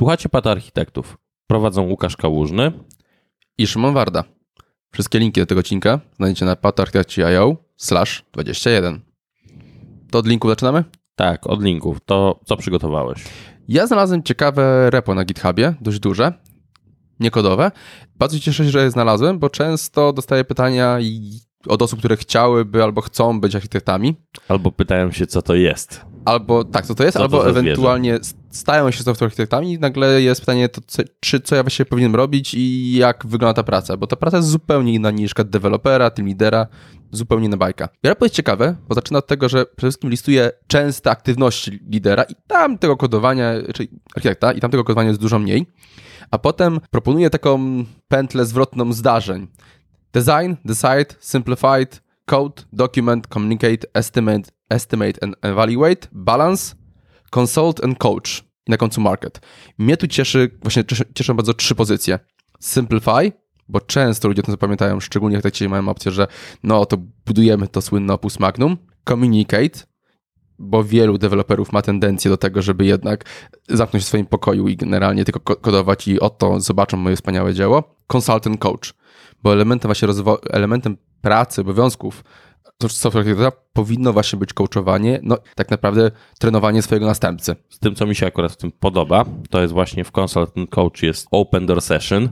Słuchacie Pata Architektów. Prowadzą Łukasz Kałużny i Szymon Warda. Wszystkie linki do tego odcinka znajdziecie na patarchitecture.io slash 21. To od linku zaczynamy? Tak, od linków. To co przygotowałeś? Ja znalazłem ciekawe repo na GitHubie, dość duże, niekodowe. Bardzo cieszę się, że je znalazłem, bo często dostaję pytania od osób, które chciałyby albo chcą być architektami. Albo pytają się, co to jest. Albo tak, co to jest, co albo to ewentualnie stają się software architektami i nagle jest pytanie, to co, czy co ja właściwie powinienem robić i jak wygląda ta praca, bo ta praca jest zupełnie inna niż dewelopera, team lidera, zupełnie inna bajka. Raport jest ciekawe, bo zaczyna od tego, że przede wszystkim listuje częste aktywności lidera i tam tego kodowania, czyli architekta, i tam tego kodowania jest dużo mniej, a potem proponuje taką pętlę zwrotną zdarzeń. Design, decide, simplified, code, document, communicate, estimate, estimate and evaluate, balance, consult and coach i na końcu market. Mnie tu cieszy, właśnie cieszą bardzo trzy pozycje. Simplify, bo często ludzie o tym zapamiętają, szczególnie jak tak mają opcję, że no to budujemy to słynne opus magnum. Communicate, bo wielu deweloperów ma tendencję do tego, żeby jednak zamknąć w swoim pokoju i generalnie tylko kodować i oto zobaczą moje wspaniałe dzieło. Consultant coach, bo elementem właśnie elementem pracy, obowiązków software architekta powinno właśnie być coachowanie, no tak naprawdę trenowanie swojego następcy. Z tym, co mi się akurat w tym podoba, to jest właśnie w Consultant Coach jest Open Door Session,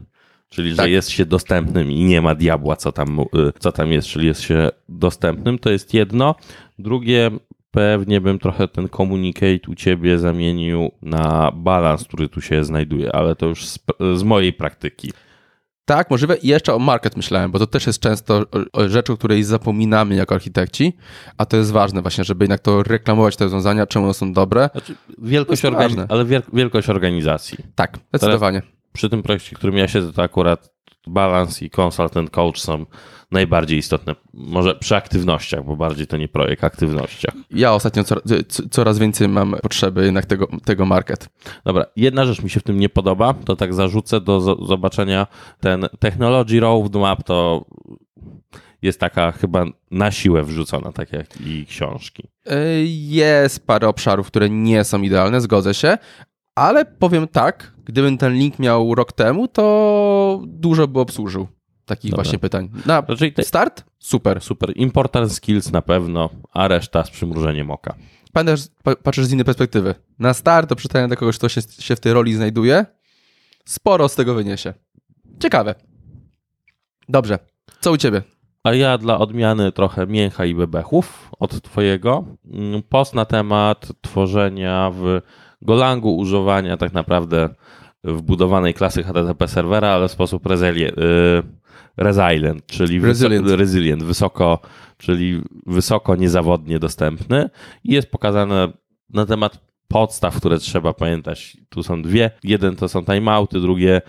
czyli tak. że jest się dostępnym i nie ma diabła, co tam, y, co tam jest, czyli jest się dostępnym, to jest jedno. Drugie, pewnie bym trochę ten communicate u ciebie zamienił na balans, który tu się znajduje, ale to już z, z mojej praktyki. Tak, możliwe. I jeszcze o market myślałem, bo to też jest często rzecz, o której zapominamy jako architekci, a to jest ważne właśnie, żeby jednak to reklamować te rozwiązania, czemu one są dobre. Znaczy, wielkość organi- ale wielkość organizacji. Tak, zdecydowanie. Teraz przy tym projekcie, w którym ja siedzę, to akurat balans i consultant coach są najbardziej istotne. Może przy aktywnościach, bo bardziej to nie projekt, aktywnościach. Ja ostatnio coraz, coraz więcej mam potrzeby jednak tego, tego market. Dobra, jedna rzecz mi się w tym nie podoba, to tak zarzucę do zobaczenia ten Technology Roadmap to jest taka chyba na siłę wrzucona, tak jak i książki. E, jest parę obszarów, które nie są idealne, zgodzę się, ale powiem tak, gdybym ten link miał rok temu, to dużo by obsłużył takich Dobra. właśnie pytań. Na te... start? Super. Super. Important skills na pewno, a reszta z przymrużeniem oka. Pamiętasz, patrzysz z innej perspektywy. Na start to pytanie do kogoś, kto się, się w tej roli znajduje, sporo z tego wyniesie. Ciekawe. Dobrze. Co u ciebie? A ja dla odmiany trochę mięcha i bebechów od twojego. Mm, post na temat tworzenia w Golangu, używania tak naprawdę wbudowanej klasy HTTP serwera, ale w sposób resilient, resilient czyli resilient. Wysoko, resilient, wysoko, czyli wysoko niezawodnie dostępny i jest pokazane na temat podstaw, które trzeba pamiętać. Tu są dwie. Jeden to są timeouty, drugie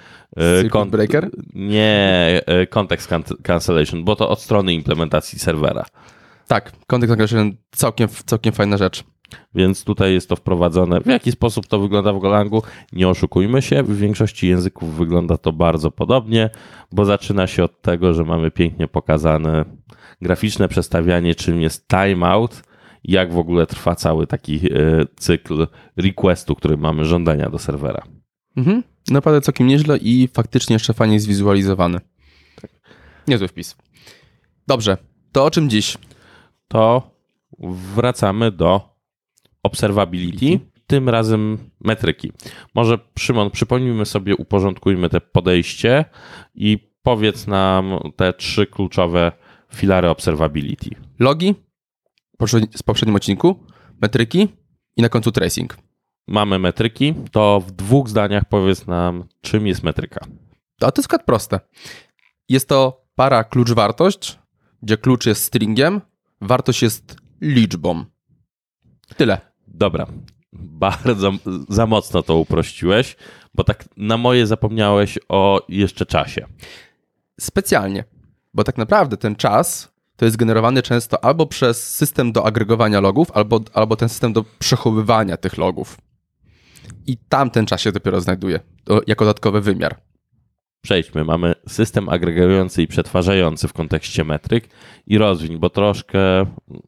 Circuit breaker? Nie, context cancellation, bo to od strony implementacji serwera. Tak, context cancellation całkiem, całkiem fajna rzecz. Więc tutaj jest to wprowadzone. W jaki sposób to wygląda w Golangu? Nie oszukujmy się, w większości języków wygląda to bardzo podobnie, bo zaczyna się od tego, że mamy pięknie pokazane graficzne przestawianie, czym jest timeout, jak w ogóle trwa cały taki e, cykl requestu, który mamy, żądania do serwera. Mhm. Naprawdę całkiem nieźle i faktycznie jeszcze fajnie zwizualizowany. Tak. Niezły wpis. Dobrze, to o czym dziś? To wracamy do observability, tym razem metryki. Może Szymon, przypomnijmy sobie, uporządkujmy te podejście i powiedz nam te trzy kluczowe filary observability. Logi z poprzednim odcinku, metryki i na końcu tracing. Mamy metryki, to w dwóch zdaniach powiedz nam, czym jest metryka. A to jest proste. Jest to para klucz-wartość, gdzie klucz jest stringiem, wartość jest liczbą. Tyle. Dobra, bardzo za mocno to uprościłeś, bo tak na moje zapomniałeś o jeszcze czasie. Specjalnie, bo tak naprawdę ten czas to jest generowany często albo przez system do agregowania logów, albo, albo ten system do przechowywania tych logów. I tam ten czas się dopiero znajduje jako dodatkowy wymiar. Przejdźmy. Mamy system agregujący i przetwarzający w kontekście metryk i rozwiń, bo troszkę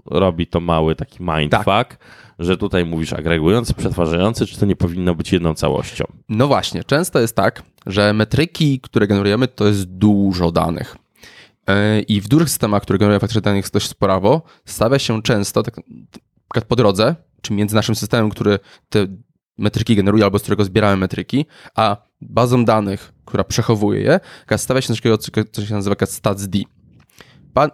robi to mały taki mindfuck, tak. że tutaj mówisz agregujący, przetwarzający, czy to nie powinno być jedną całością? No właśnie, często jest tak, że metryki, które generujemy, to jest dużo danych. E, I w dużych systemach, które generują faktycznie danych dość sporo, stawia się często, tak, tak po drodze, czy między naszym systemem, który te metryki generuje, albo z którego zbieramy metryki, a bazą danych, która przechowuje je, stawia się coś co się nazywa statsd.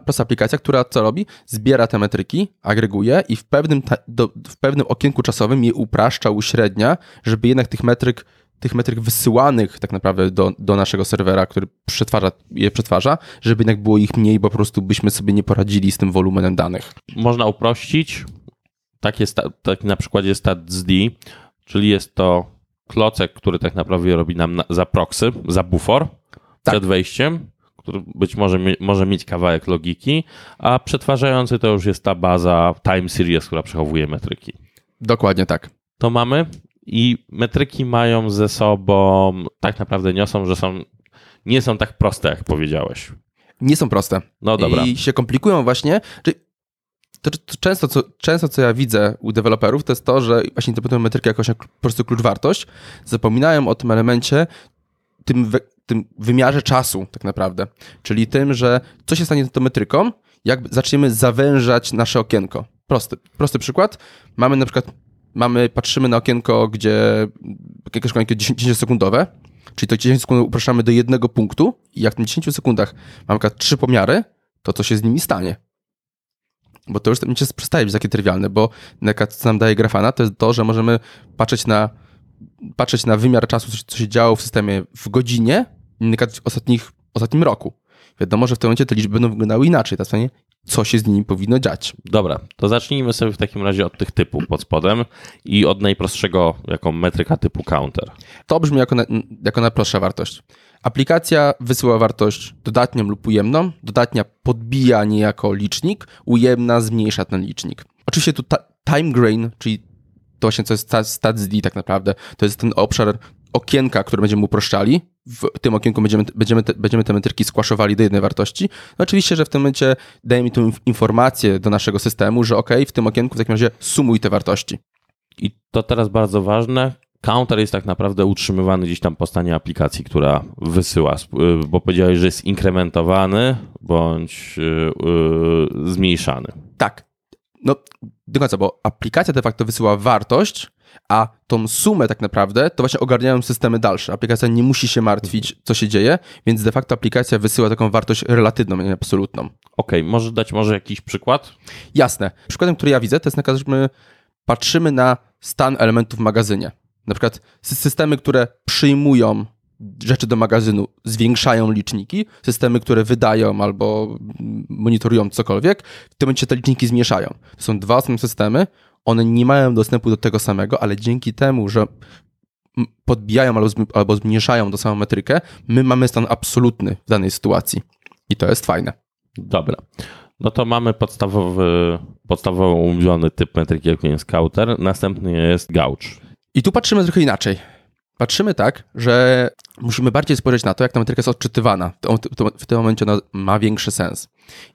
Prosta aplikacja, która co robi? Zbiera te metryki, agreguje i w pewnym, do, w pewnym okienku czasowym je upraszcza, uśrednia, żeby jednak tych metryk tych metryk wysyłanych tak naprawdę do, do naszego serwera, który przetwarza, je przetwarza, żeby jednak było ich mniej, bo po prostu byśmy sobie nie poradzili z tym wolumenem danych. Można uprościć. Tak, jest, tak na przykładzie statsd, czyli jest to klocek, który tak naprawdę robi nam za proxy, za bufor tak. przed wejściem, który być może może mieć kawałek logiki, a przetwarzający to już jest ta baza time series, która przechowuje metryki. Dokładnie tak. To mamy i metryki mają ze sobą, tak naprawdę niosą, że są, nie są tak proste, jak powiedziałeś. Nie są proste. No dobra. I się komplikują właśnie. To, to, często, co, często, co ja widzę u deweloperów, to jest to, że właśnie interpretują metrykę jakoś jak po prostu klucz wartość, zapominają o tym elemencie, tym, we, tym wymiarze czasu tak naprawdę. Czyli tym, że co się stanie z tą metryką, jak zaczniemy zawężać nasze okienko. Prosty, prosty przykład. Mamy na przykład mamy, patrzymy na okienko, gdzie jakieś okienko 10-sekundowe, czyli to 10 sekund upraszczamy do jednego punktu i jak w tym 10 sekundach mamy trzy pomiary, to co się z nimi stanie? Bo to już przestaje być takie trywialne, bo co nam daje grafana, to jest to, że możemy patrzeć na, patrzeć na wymiar czasu, co się działo w systemie w godzinie, w ostatnich, ostatnim roku. Wiadomo, że w tym momencie te liczby będą wyglądały inaczej. Tak co się z nimi powinno dziać. Dobra, to zacznijmy sobie w takim razie od tych typów pod spodem i od najprostszego, jaką metryka typu counter. To brzmi jako, na, jako najprostsza wartość. Aplikacja wysyła wartość dodatnią lub ujemną, dodatnia podbija niejako licznik, ujemna zmniejsza ten licznik. Oczywiście tu time grain, czyli to właśnie co jest statsd tak naprawdę, to jest ten obszar okienka, które będziemy uproszczali, w tym okienku będziemy, będziemy, te, będziemy te metryki skłaszowali do jednej wartości. No oczywiście, że w tym momencie daje mi tu informację do naszego systemu, że ok, w tym okienku w takim razie sumuj te wartości. I to teraz bardzo ważne. Counter jest tak naprawdę utrzymywany gdzieś tam po stanie aplikacji, która wysyła, y, bo powiedziałeś, że jest inkrementowany bądź yy, zmniejszany. Tak. No, do końca, bo aplikacja de facto wysyła wartość, a tą sumę tak naprawdę to właśnie ogarniają systemy dalsze. Aplikacja nie musi się martwić, co się dzieje, więc de facto aplikacja wysyła taką wartość relatywną, nie absolutną. Okej, okay, może dać może jakiś przykład? Jasne. Przykładem, który ja widzę, to jest na przykład, że my patrzymy na stan elementów w magazynie. Na przykład systemy, które przyjmują rzeczy do magazynu, zwiększają liczniki, systemy, które wydają albo monitorują cokolwiek, w tym momencie te liczniki zmniejszają. To są dwa osobne systemy, one nie mają dostępu do tego samego, ale dzięki temu, że podbijają albo zmniejszają do samą metrykę, my mamy stan absolutny w danej sytuacji. I to jest fajne. Dobra. No to mamy podstawowy, podstawowo umówiony typ metryki, jakim jest counter. Następny jest gauge. I tu patrzymy trochę inaczej. Patrzymy tak, że musimy bardziej spojrzeć na to, jak ta metryka jest odczytywana. W tym momencie ona ma większy sens.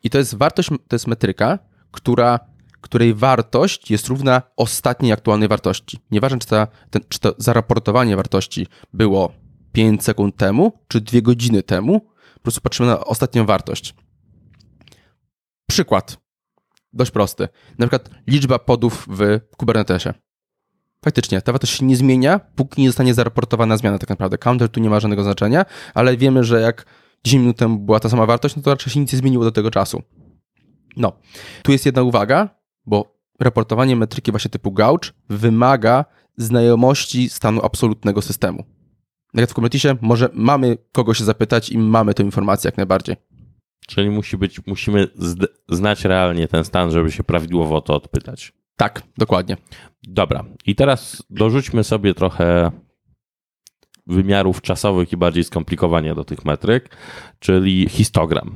I to jest wartość, to jest metryka, która której wartość jest równa ostatniej aktualnej wartości. Nieważne, czy, ta, ten, czy to zaraportowanie wartości było 5 sekund temu, czy 2 godziny temu, po prostu patrzymy na ostatnią wartość. Przykład. Dość prosty. Na przykład liczba podów w Kubernetesie. Faktycznie, ta wartość się nie zmienia, póki nie zostanie zaraportowana zmiana tak naprawdę. Counter tu nie ma żadnego znaczenia, ale wiemy, że jak 10 minut temu była ta sama wartość, no to raczej się nic nie zmieniło do tego czasu. No, tu jest jedna uwaga bo raportowanie metryki właśnie typu gauge wymaga znajomości stanu absolutnego systemu. Jak w Kubernetesie może mamy kogo się zapytać i mamy tę informację jak najbardziej. Czyli musi być, musimy znać realnie ten stan, żeby się prawidłowo o to odpytać. Tak, dokładnie. Dobra. I teraz dorzućmy sobie trochę wymiarów czasowych i bardziej skomplikowania do tych metryk, czyli histogram.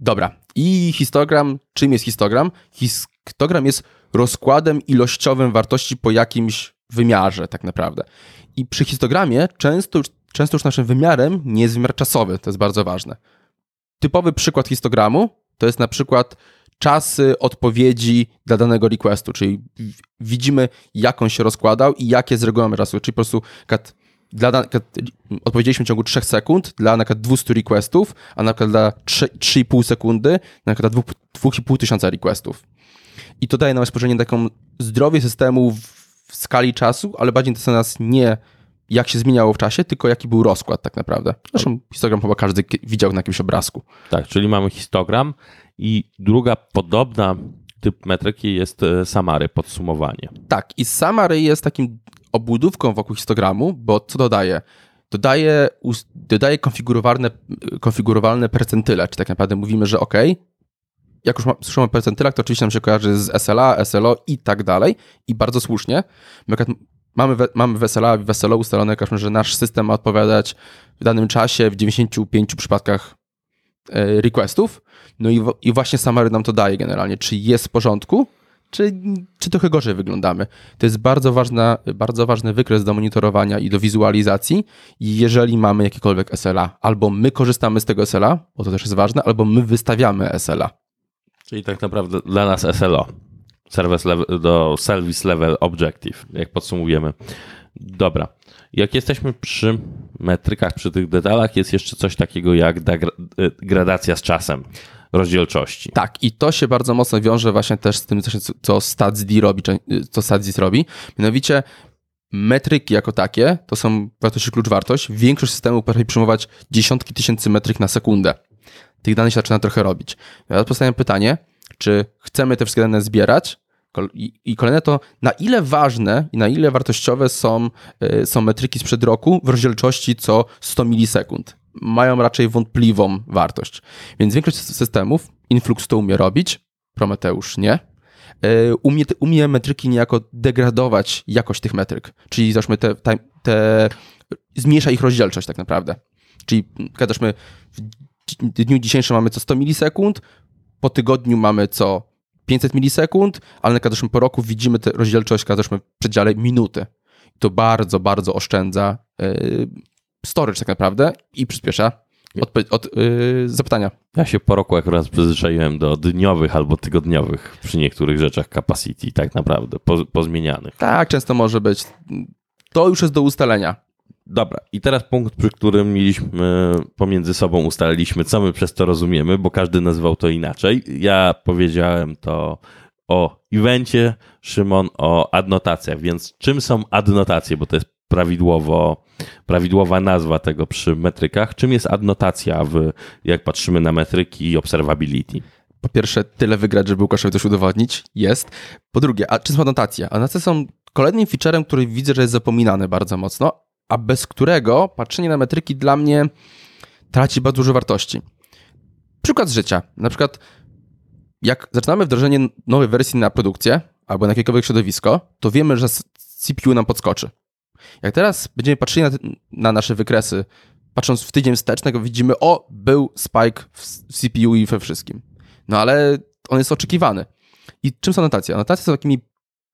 Dobra. I histogram, czym jest histogram? Histogram jest rozkładem ilościowym wartości po jakimś wymiarze, tak naprawdę. I przy histogramie często, często już naszym wymiarem nie jest wymiar czasowy, to jest bardzo ważne. Typowy przykład histogramu to jest na przykład czasy odpowiedzi dla danego requestu, czyli widzimy, jak on się rozkładał i jakie z mamy czasu, czyli po prostu dla, odpowiedzieliśmy w ciągu 3 sekund dla na przykład 200 requestów, a na przykład dla 3,5 sekundy na przykład dla 2,5 tysiąca requestów. I to daje nam spojrzenie taką zdrowie systemu w, w skali czasu, ale bardziej to nas nie jak się zmieniało w czasie, tylko jaki był rozkład tak naprawdę. Zresztą histogram chyba każdy widział na jakimś obrazku. Tak, czyli mamy histogram i druga podobna typ metryki jest e, Samary, podsumowanie. Tak, i Samary jest takim obudówką wokół histogramu, bo co dodaje? Dodaje, dodaje konfigurowalne, konfigurowalne percentyle, czy tak naprawdę mówimy, że OK, jak już słyszymy o percentylach, to oczywiście nam się kojarzy z SLA, SLO i tak dalej i bardzo słusznie. Mamy, mamy w SLA, w SLO ustalone, że nasz system ma odpowiadać w danym czasie w 95 przypadkach e, requestów, no i, i właśnie Samary nam to daje generalnie, czy jest w porządku, czy, czy trochę gorzej wyglądamy. To jest bardzo, ważna, bardzo ważny wykres do monitorowania i do wizualizacji. Jeżeli mamy jakikolwiek SLA, albo my korzystamy z tego SLA, bo to też jest ważne, albo my wystawiamy SLA. Czyli tak naprawdę dla nas SLO, Service level, do Service Level Objective, jak podsumujemy. Dobra. Jak jesteśmy przy metrykach, przy tych detalach, jest jeszcze coś takiego jak gradacja z czasem rozdzielczości. Tak, i to się bardzo mocno wiąże właśnie też z tym, co StatsD robi, co StatsD robi. Mianowicie metryki jako takie, to są wartości klucz wartość. Większość systemów potrafi przyjmować dziesiątki tysięcy metryk na sekundę. Tych danych się zaczyna trochę robić. Ja postawiam pytanie, czy chcemy te wszystkie dane zbierać, i kolejne to, na ile ważne i na ile wartościowe są, y, są metryki sprzed roku w rozdzielczości co 100 milisekund mają raczej wątpliwą wartość. Więc większość systemów Influx to umie robić, Prometeusz nie. E, umie, umie metryki niejako degradować jakość tych metryk, czyli załóżmy te, te, te zmniejsza ich rozdzielczość tak naprawdę. Czyli załóżmy w dniu dzisiejszym mamy co 100 milisekund, po tygodniu mamy co 500 milisekund, ale na przykład po roku widzimy tę rozdzielczość w przedziale minuty. To bardzo, bardzo oszczędza yy, storage tak naprawdę i przyspiesza od, od yy, zapytania. Ja się po roku akurat przyzwyczaiłem do dniowych albo tygodniowych przy niektórych rzeczach capacity tak naprawdę, po, pozmienianych. Tak, często może być. To już jest do ustalenia. Dobra, i teraz punkt, przy którym mieliśmy pomiędzy sobą ustaliliśmy, co my przez to rozumiemy, bo każdy nazywał to inaczej. Ja powiedziałem to o evencie, Szymon o adnotacjach, więc czym są adnotacje, bo to jest prawidłowo, prawidłowa nazwa tego przy metrykach. Czym jest adnotacja, w, jak patrzymy na metryki i observability? Po pierwsze, tyle wygrać, żeby Łukaszowi coś udowodnić. Jest. Po drugie, a czym są adnotacje? Adnotacje są kolejnym featurem, który widzę, że jest zapominany bardzo mocno, a bez którego patrzenie na metryki dla mnie traci bardzo dużo wartości. Przykład z życia. Na przykład, jak zaczynamy wdrożenie nowej wersji na produkcję albo na jakiekolwiek środowisko, to wiemy, że CPU nam podskoczy. Jak teraz będziemy patrzyli na, na nasze wykresy, patrząc w tydzień wstecznego, widzimy, o, był spike w CPU i we wszystkim. No ale on jest oczekiwany. I czym są anotacje? Anotacje są takimi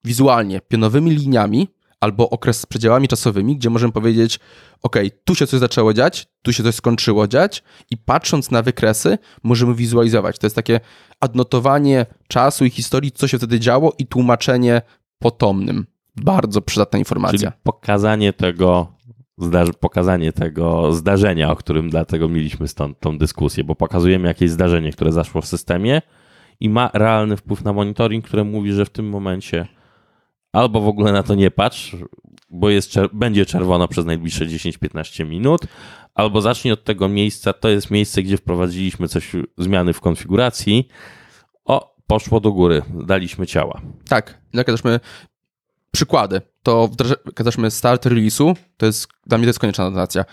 wizualnie pionowymi liniami albo okres z przedziałami czasowymi, gdzie możemy powiedzieć, ok, tu się coś zaczęło dziać, tu się coś skończyło dziać i patrząc na wykresy możemy wizualizować. To jest takie adnotowanie czasu i historii, co się wtedy działo i tłumaczenie potomnym. Bardzo przydatna informacja. Czyli pokazanie tego, pokazanie tego zdarzenia, o którym dlatego mieliśmy stąd tą dyskusję, bo pokazujemy jakieś zdarzenie, które zaszło w systemie i ma realny wpływ na monitoring, które mówi, że w tym momencie albo w ogóle na to nie patrz, bo jest będzie czerwono przez najbliższe 10-15 minut, albo zacznij od tego miejsca, to jest miejsce, gdzie wprowadziliśmy coś, zmiany w konfiguracji, o, poszło do góry, daliśmy ciała. Tak, jak też przykłady, to wdrażamy start release'u, to jest, dla mnie to jest konieczna notacja.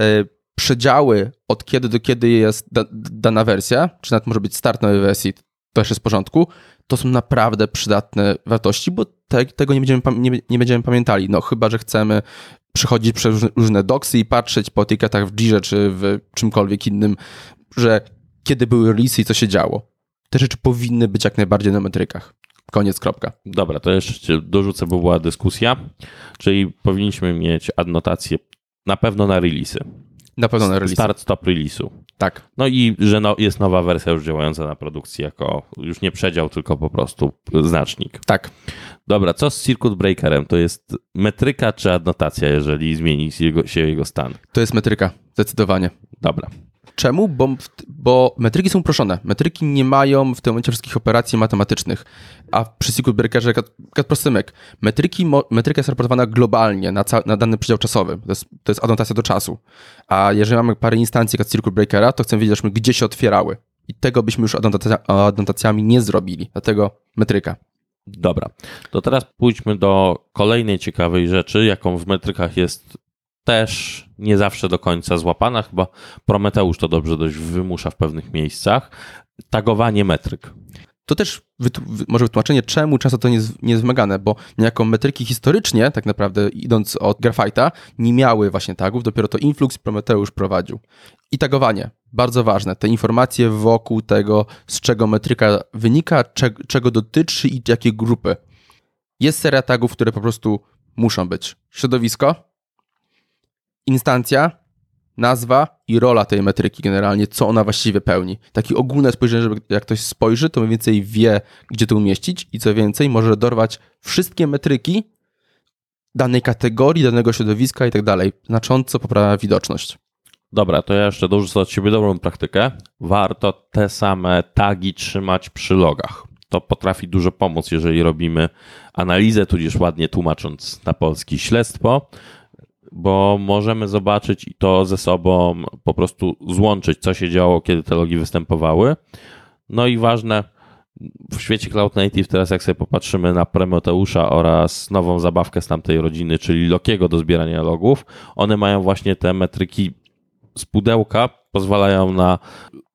E, przedziały, od kiedy do kiedy jest da, dana wersja, czy nawet może być start nowej wersji, to też jest w porządku, to są naprawdę przydatne wartości, bo te, tego nie będziemy, nie, nie, będziemy pamiętali, no chyba, że chcemy przechodzić przez różne doksy i patrzeć po etykietach w Jirze czy w czymkolwiek innym, że kiedy były releasy i co się działo. Te rzeczy powinny być jak najbardziej na metrykach. Koniec, kropka. Dobra, to jeszcze dorzucę, bo była dyskusja. Czyli powinniśmy mieć adnotację na pewno na releasy. Na pewno na release. Start, stop release'u. Tak. No i że no, jest nowa wersja już działająca na produkcji jako już nie przedział, tylko po prostu znacznik. Tak. Dobra, co z circuit breakerem? To jest metryka czy adnotacja, jeżeli zmieni się jego, się jego stan? To jest metryka, zdecydowanie. Dobra. Czemu? Bo, bo metryki są uproszone. Metryki nie mają w tym momencie wszystkich operacji matematycznych. A przy Circuit Breakerze, jak prostymek, metryki, metryka jest raportowana globalnie na, na dany przedział czasowy. To jest, to jest adnotacja do czasu. A jeżeli mamy parę instancji jak Circuit Breakera, to chcemy wiedzieć, gdzie się otwierały. I tego byśmy już adnotacja, adnotacjami nie zrobili. Dlatego metryka. Dobra, to teraz pójdźmy do kolejnej ciekawej rzeczy, jaką w metrykach jest też nie zawsze do końca złapana. Chyba Prometeusz to dobrze dość wymusza w pewnych miejscach. Tagowanie metryk. To też może wytłumaczenie, czemu często to nie jest, nie jest wymagane, bo niejako metryki historycznie, tak naprawdę idąc od Graphite'a, nie miały właśnie tagów, dopiero to Influx Prometeusz prowadził. I tagowanie, bardzo ważne, te informacje wokół tego, z czego metryka wynika, czego dotyczy i jakie grupy. Jest seria tagów, które po prostu muszą być. Środowisko, instancja, nazwa i rola tej metryki generalnie, co ona właściwie pełni. Takie ogólne spojrzenie, żeby jak ktoś spojrzy, to mniej więcej wie, gdzie to umieścić i co więcej, może dorwać wszystkie metryki danej kategorii, danego środowiska i tak dalej. Znacząco poprawia widoczność. Dobra, to ja jeszcze dorzucę od siebie dobrą praktykę. Warto te same tagi trzymać przy logach. To potrafi dużo pomóc, jeżeli robimy analizę, tudzież ładnie tłumacząc na polski śledztwo, bo możemy zobaczyć i to ze sobą po prostu złączyć, co się działo, kiedy te logi występowały. No i ważne, w świecie Cloud Native teraz jak sobie popatrzymy na Prometeusza oraz nową zabawkę z tamtej rodziny, czyli Lokiego do zbierania logów, one mają właśnie te metryki z pudełka, pozwalają na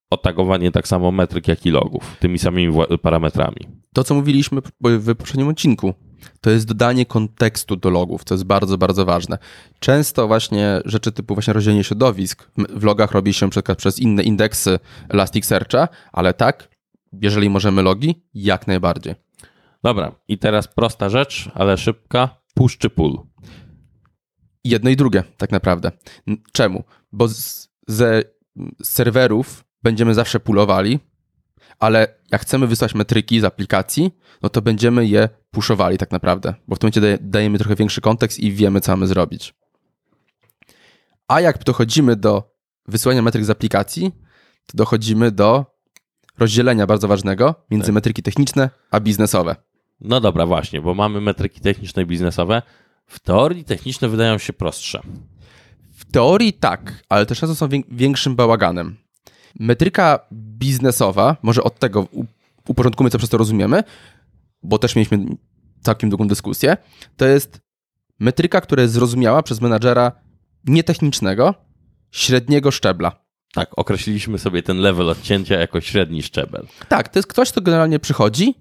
otagowanie tak samo metryk, jak i logów, tymi samymi parametrami. To, co mówiliśmy w poprzednim odcinku, to jest dodanie kontekstu do logów, co jest bardzo, bardzo ważne. Często właśnie rzeczy typu właśnie rozdzielenie środowisk w logach robi się przykład przez inne indeksy Elasticsearcha, ale tak, jeżeli możemy logi, jak najbardziej. Dobra, i teraz prosta rzecz, ale szybka. Push czy pull? Jedno i drugie, tak naprawdę. Czemu? Bo z, ze serwerów będziemy zawsze pullowali, ale jak chcemy wysłać metryki z aplikacji, no to będziemy je pushowali tak naprawdę, bo w tym momencie dajemy trochę większy kontekst i wiemy, co mamy zrobić. A jak dochodzimy do wysyłania metryk z aplikacji, to dochodzimy do rozdzielenia bardzo ważnego między tak. metryki techniczne a biznesowe. No dobra, właśnie, bo mamy metryki techniczne i biznesowe. W teorii techniczne wydają się prostsze. W teorii tak, ale też często są większym bałaganem. Metryka biznesowa, może od tego uporządkujmy, co przez to rozumiemy, bo też mieliśmy całkiem długą dyskusję, to jest metryka, która jest zrozumiała przez menadżera nietechnicznego, średniego szczebla. Tak, określiliśmy sobie ten level odcięcia jako średni szczebel. Tak, to jest ktoś, kto generalnie przychodzi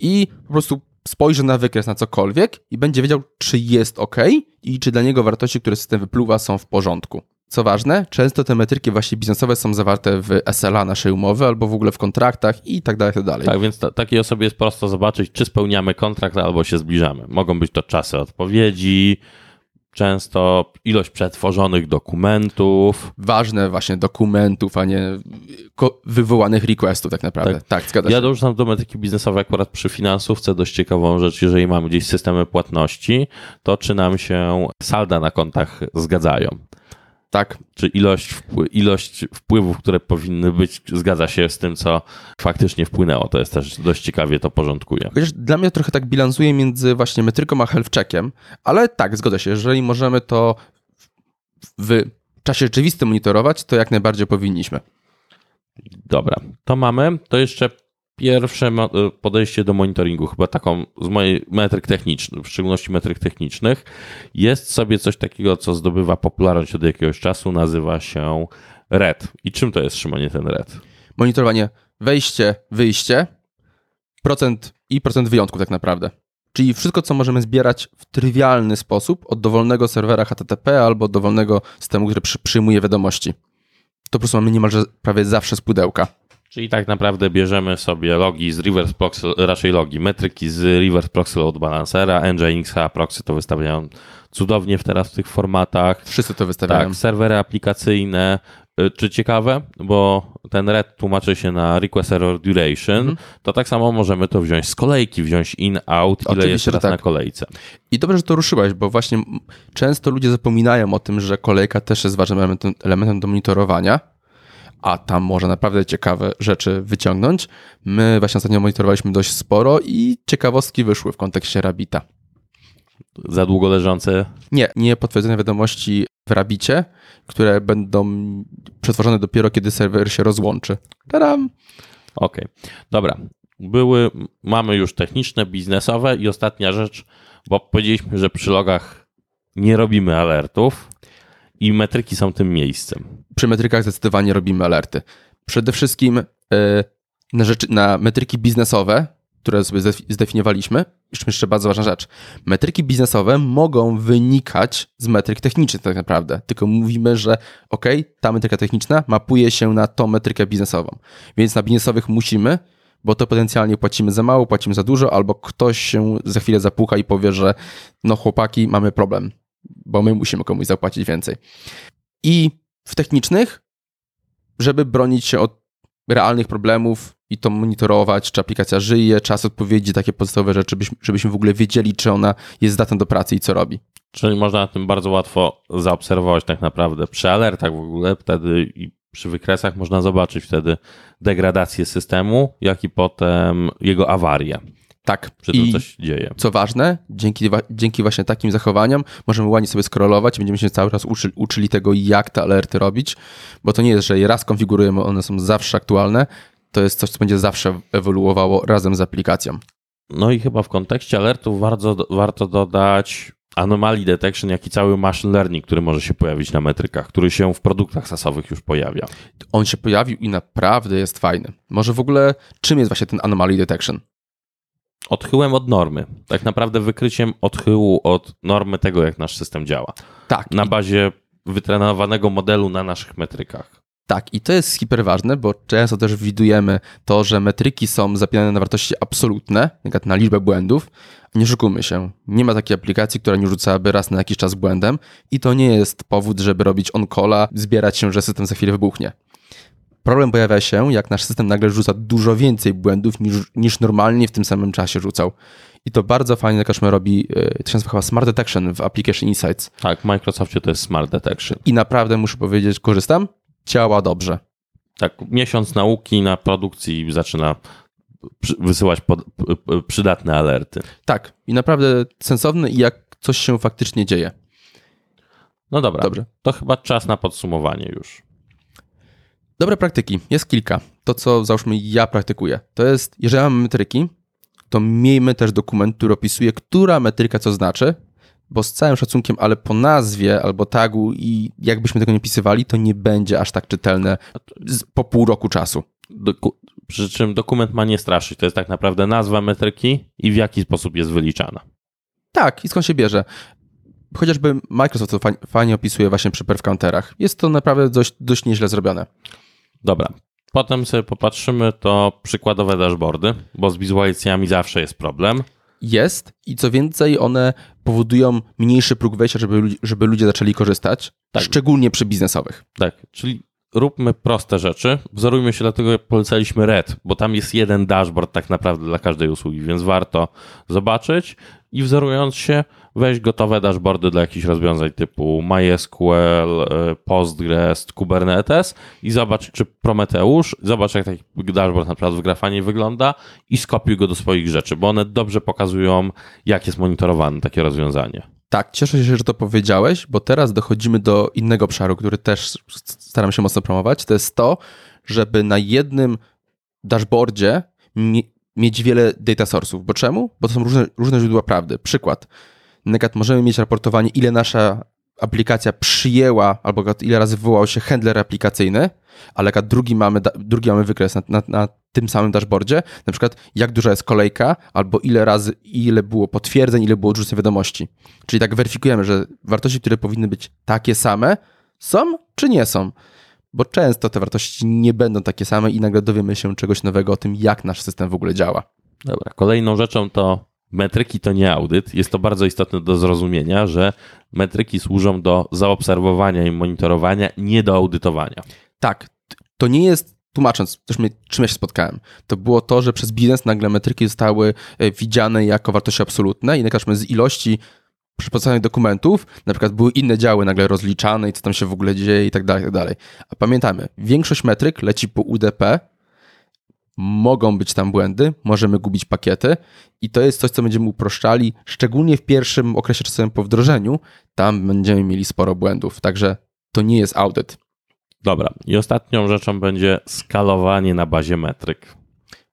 i po prostu spojrzy na wykres na cokolwiek i będzie wiedział, czy jest ok i czy dla niego wartości, które system wypluwa, są w porządku. Co ważne, często te metryki właśnie biznesowe są zawarte w SLA naszej umowy albo w ogóle w kontraktach i tak dalej, tak dalej. Tak, więc takiej osobie jest prosto zobaczyć, czy spełniamy kontrakt albo się zbliżamy. Mogą być to czasy odpowiedzi, często ilość przetworzonych dokumentów. Ważne właśnie dokumentów, a nie wywołanych requestów tak naprawdę. Tak, tak zgadza się. Ja dorzucam do metryki biznesowej akurat przy finansówce dość ciekawą rzecz, jeżeli mamy gdzieś systemy płatności, to czy nam się salda na kontach zgadzają. Tak. Czy ilość, ilość wpływów, które powinny być, zgadza się z tym, co faktycznie wpłynęło. To jest też dość ciekawie to porządkuje. Chociaż dla mnie trochę tak bilansuje między właśnie metryką a health checkiem, ale tak, zgodzę się. Jeżeli możemy to w czasie rzeczywistym monitorować, to jak najbardziej powinniśmy. Dobra, to mamy. To jeszcze pierwsze y, podejście do monitoringu, chyba taką z mojej metryk technicznych, w szczególności metryk technicznych, jest sobie coś takiego, co zdobywa popularność od jakiegoś czasu, nazywa się RED. I czym to jest, Szymonie, ten RED? Monitorowanie wejście, wyjście, procent i procent wyjątków tak naprawdę. Czyli wszystko, co możemy zbierać w trywialny sposób od dowolnego serwera HTTP albo dowolnego systemu, który przyjmuje wiadomości. To po prostu mamy niemalże prawie zawsze z pudełka. Czyli tak naprawdę bierzemy sobie logi z reverse proxy, raczej logi, metryki z reverse proxy load balancera, Nginx, Proxy to wystawiają cudownie teraz w tych formatach. Wszyscy to wystawiają. Tak, serwery aplikacyjne. Y, czy ciekawe, bo ten red tłumaczy się na request error duration, mhm. to tak samo możemy to wziąć z kolejki, wziąć in, out, ile Oczywiście, jest teraz tak. na kolejce. I dobrze, że to ruszyłeś, bo właśnie często ludzie zapominają o tym, że kolejka też jest ważnym elementem, elementem do monitorowania, a tam można naprawdę ciekawe rzeczy wyciągnąć. My właśnie ostatnio monitorowaliśmy dość sporo i ciekawostki wyszły w kontekście Rabita. Za długo leżące? Nie, nie potwierdzone wiadomości w Rabicie, które będą przetworzone dopiero, kiedy serwer się rozłączy. Tadam! Okej, okay. dobra. Były, mamy już techniczne, biznesowe i ostatnia rzecz, bo powiedzieliśmy, że przy logach nie robimy alertów i metryki są tym miejscem. Przy metrykach zdecydowanie robimy alerty. Przede wszystkim yy, na, rzeczy, na metryki biznesowe, które sobie zdefiniowaliśmy, jeszcze bardzo ważna rzecz. Metryki biznesowe mogą wynikać z metryk technicznych tak naprawdę. Tylko mówimy, że ok, ta metryka techniczna mapuje się na tą metrykę biznesową. Więc na biznesowych musimy, bo to potencjalnie płacimy za mało, płacimy za dużo, albo ktoś się za chwilę zapucha i powie, że no chłopaki, mamy problem, bo my musimy komuś zapłacić więcej. I w technicznych, żeby bronić się od realnych problemów i to monitorować, czy aplikacja żyje, czas odpowiedzi, takie podstawowe rzeczy, żebyśmy, w ogóle wiedzieli, czy ona jest zdatna do pracy i co robi. Czyli można na tym bardzo łatwo zaobserwować tak naprawdę przy alertach w ogóle, wtedy i przy wykresach można zobaczyć wtedy degradację systemu, jak i potem jego awarię. Tak. Czy to coś dzieje. Co ważne, dzięki, dzięki właśnie takim zachowaniom możemy ładnie sobie scrollować i będziemy się cały czas uczy, uczyli tego, jak te alerty robić, bo to nie jest, że je raz konfigurujemy, one są zawsze aktualne. To jest coś, co będzie zawsze ewoluowało razem z aplikacją. No i chyba w kontekście alertów warto, warto dodać anomalii detection, jak i cały machine learning, który może się pojawić na metrykach, który się w produktach sasowych już pojawia. On się pojawił i naprawdę jest fajny. Może w ogóle czym jest właśnie ten anomaly detection? Odchyłem od normy. Tak naprawdę wykryciem odchyłu od normy tego, jak nasz system działa. Tak. Na bazie wytrenowanego modelu na naszych metrykach. Tak, i to jest hiperważne, bo często też widujemy to, że metryki są zapinane na wartości absolutne, na liczbę błędów. Nie szukujmy się. Nie ma takiej aplikacji, która nie rzucałaby raz na jakiś czas błędem i to nie jest powód, żeby robić on-calla, zbierać się, że system za chwilę wybuchnie. Problem pojawia się, jak nasz system nagle rzuca dużo więcej błędów niż, niż normalnie w tym samym czasie rzucał. I to bardzo fajnie Kaszmer robi, e, to się nazywa chyba Smart Detection w Application Insights. Tak, w Microsoftie to jest Smart Detection. I naprawdę muszę powiedzieć, korzystam, działa dobrze. Tak, miesiąc nauki na produkcji zaczyna wysyłać pod, przydatne alerty. Tak, i naprawdę sensowny i jak coś się faktycznie dzieje. No dobra, Dobrze. to chyba czas na podsumowanie już. Dobre praktyki, jest kilka. To, co załóżmy ja praktykuję, to jest, jeżeli mamy metryki, to miejmy też dokument, który opisuje, która metryka co znaczy, bo z całym szacunkiem, ale po nazwie albo tagu i jakbyśmy tego nie pisywali, to nie będzie aż tak czytelne po pół roku czasu. Doku przy czym dokument ma nie straszyć. To jest tak naprawdę nazwa metryki i w jaki sposób jest wyliczana. Tak, i skąd się bierze. Chociażby Microsoft to fajnie opisuje właśnie przy perf counterach. Jest to naprawdę dość, dość nieźle zrobione. Dobra. Potem sobie popatrzymy, to przykładowe dashboardy, bo z wizualizacjami zawsze jest problem. Jest i co więcej, one powodują mniejszy próg wejścia, żeby, żeby ludzie zaczęli korzystać, tak. szczególnie przy biznesowych. Tak, czyli róbmy proste rzeczy. Wzorujmy się, dlatego polecaliśmy Red, bo tam jest jeden dashboard tak naprawdę dla każdej usługi, więc warto zobaczyć i wzorując się, weź gotowe dashboardy dla jakichś rozwiązań typu MySQL, e, Postgres, Kubernetes i zobacz, czy Prometeusz, zobacz jak taki dashboard na przykład w Grafanie wygląda i skopiuj go do swoich rzeczy, bo one dobrze pokazują, jak jest monitorowane takie rozwiązanie. Tak, cieszę się, że to powiedziałeś, bo teraz dochodzimy do innego obszaru, który też staram się mocno promować. To jest to, żeby na jednym dashboardzie mieć wiele data source'ów. Bo czemu? Bo to są różne, różne źródła prawdy. Przykład. Negat możemy mieć raportowanie, ile nasza aplikacja przyjęła, albo ile razy wywołał się handler aplikacyjny, ale drugi mamy, drugi mamy wykres na, na, na, tym samym dashboardzie, na przykład jak duża jest kolejka, albo ile razy, ile było potwierdzeń, ile było odrzuceń wiadomości. Czyli tak weryfikujemy, że wartości, które powinny być takie same, są czy nie są. Bo często te wartości nie będą takie same i nagle dowiemy się czegoś nowego o tym, jak nasz system w ogóle działa. Dobra, kolejną rzeczą to metryki to nie audyt. Jest to bardzo istotne do zrozumienia, że metryki służą do zaobserwowania i monitorowania, nie do audytowania. Tak, to nie jest tłumacząc, też mnie, czym ja się spotkałem, to było to, że przez biznes nagle metryki zostały e, widziane jako wartości absolutne i z ilości przypadkowych dokumentów, na przykład były inne działy nagle rozliczane i co tam się w ogóle dzieje i tak dalej, i tak dalej. A pamiętajmy, większość metryk leci po UDP, mogą być tam błędy, możemy gubić pakiety i to jest coś, co będziemy uproszczali, szczególnie w pierwszym okresie czasowym po wdrożeniu, tam będziemy mieli sporo błędów, także to nie jest audyt. Dobra, i ostatnią rzeczą będzie skalowanie na bazie metryk.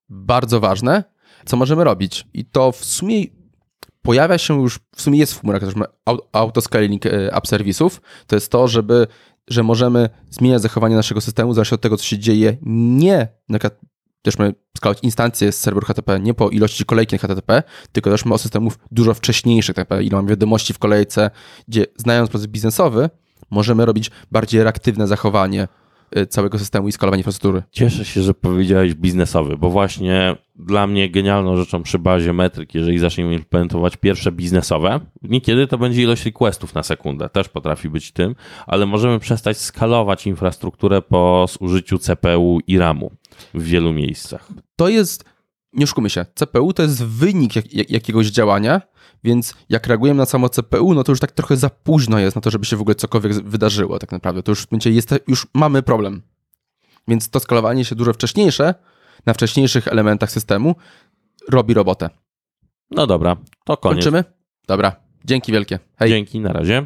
Bardzo ważne, co możemy robić i to w sumie pojawia się już, w sumie jest w chmurach, też autoscaling e, app serwisów, to jest to, żeby, że możemy zmieniać zachowanie naszego systemu zależnie od tego, co się dzieje, nie na przykład też mamy skalować instancje z serweru HTTP nie po ilości kolejki na HTTP, tylko też o systemów dużo wcześniejszych, tak ile mamy wiadomości w kolejce, gdzie znając proces biznesowy, możemy robić bardziej reaktywne zachowanie całego systemu i skalowanie infrastruktury. Cieszę się, że powiedziałeś biznesowy, bo właśnie dla mnie genialną rzeczą przy bazie metryk, jeżeli zaczniemy implementować pierwsze biznesowe, niekiedy to będzie ilość requestów na sekundę, też potrafi być tym, ale możemy przestać skalować infrastrukturę po zużyciu CPU i RAMu w wielu miejscach. To jest, nie oszukujmy się, CPU to jest wynik jak, jak, jakiegoś działania, więc jak reagujemy na samo CPU, no to już tak trochę za późno jest na to, żeby się w ogóle cokolwiek wydarzyło tak naprawdę. To już, jest, już mamy problem. Więc to skalowanie się dużo wcześniejsze, na wcześniejszych elementach systemu, robi robotę. No dobra, to koniec. Kończymy? Dobra. Dzięki wielkie. Hej. Dzięki, na razie.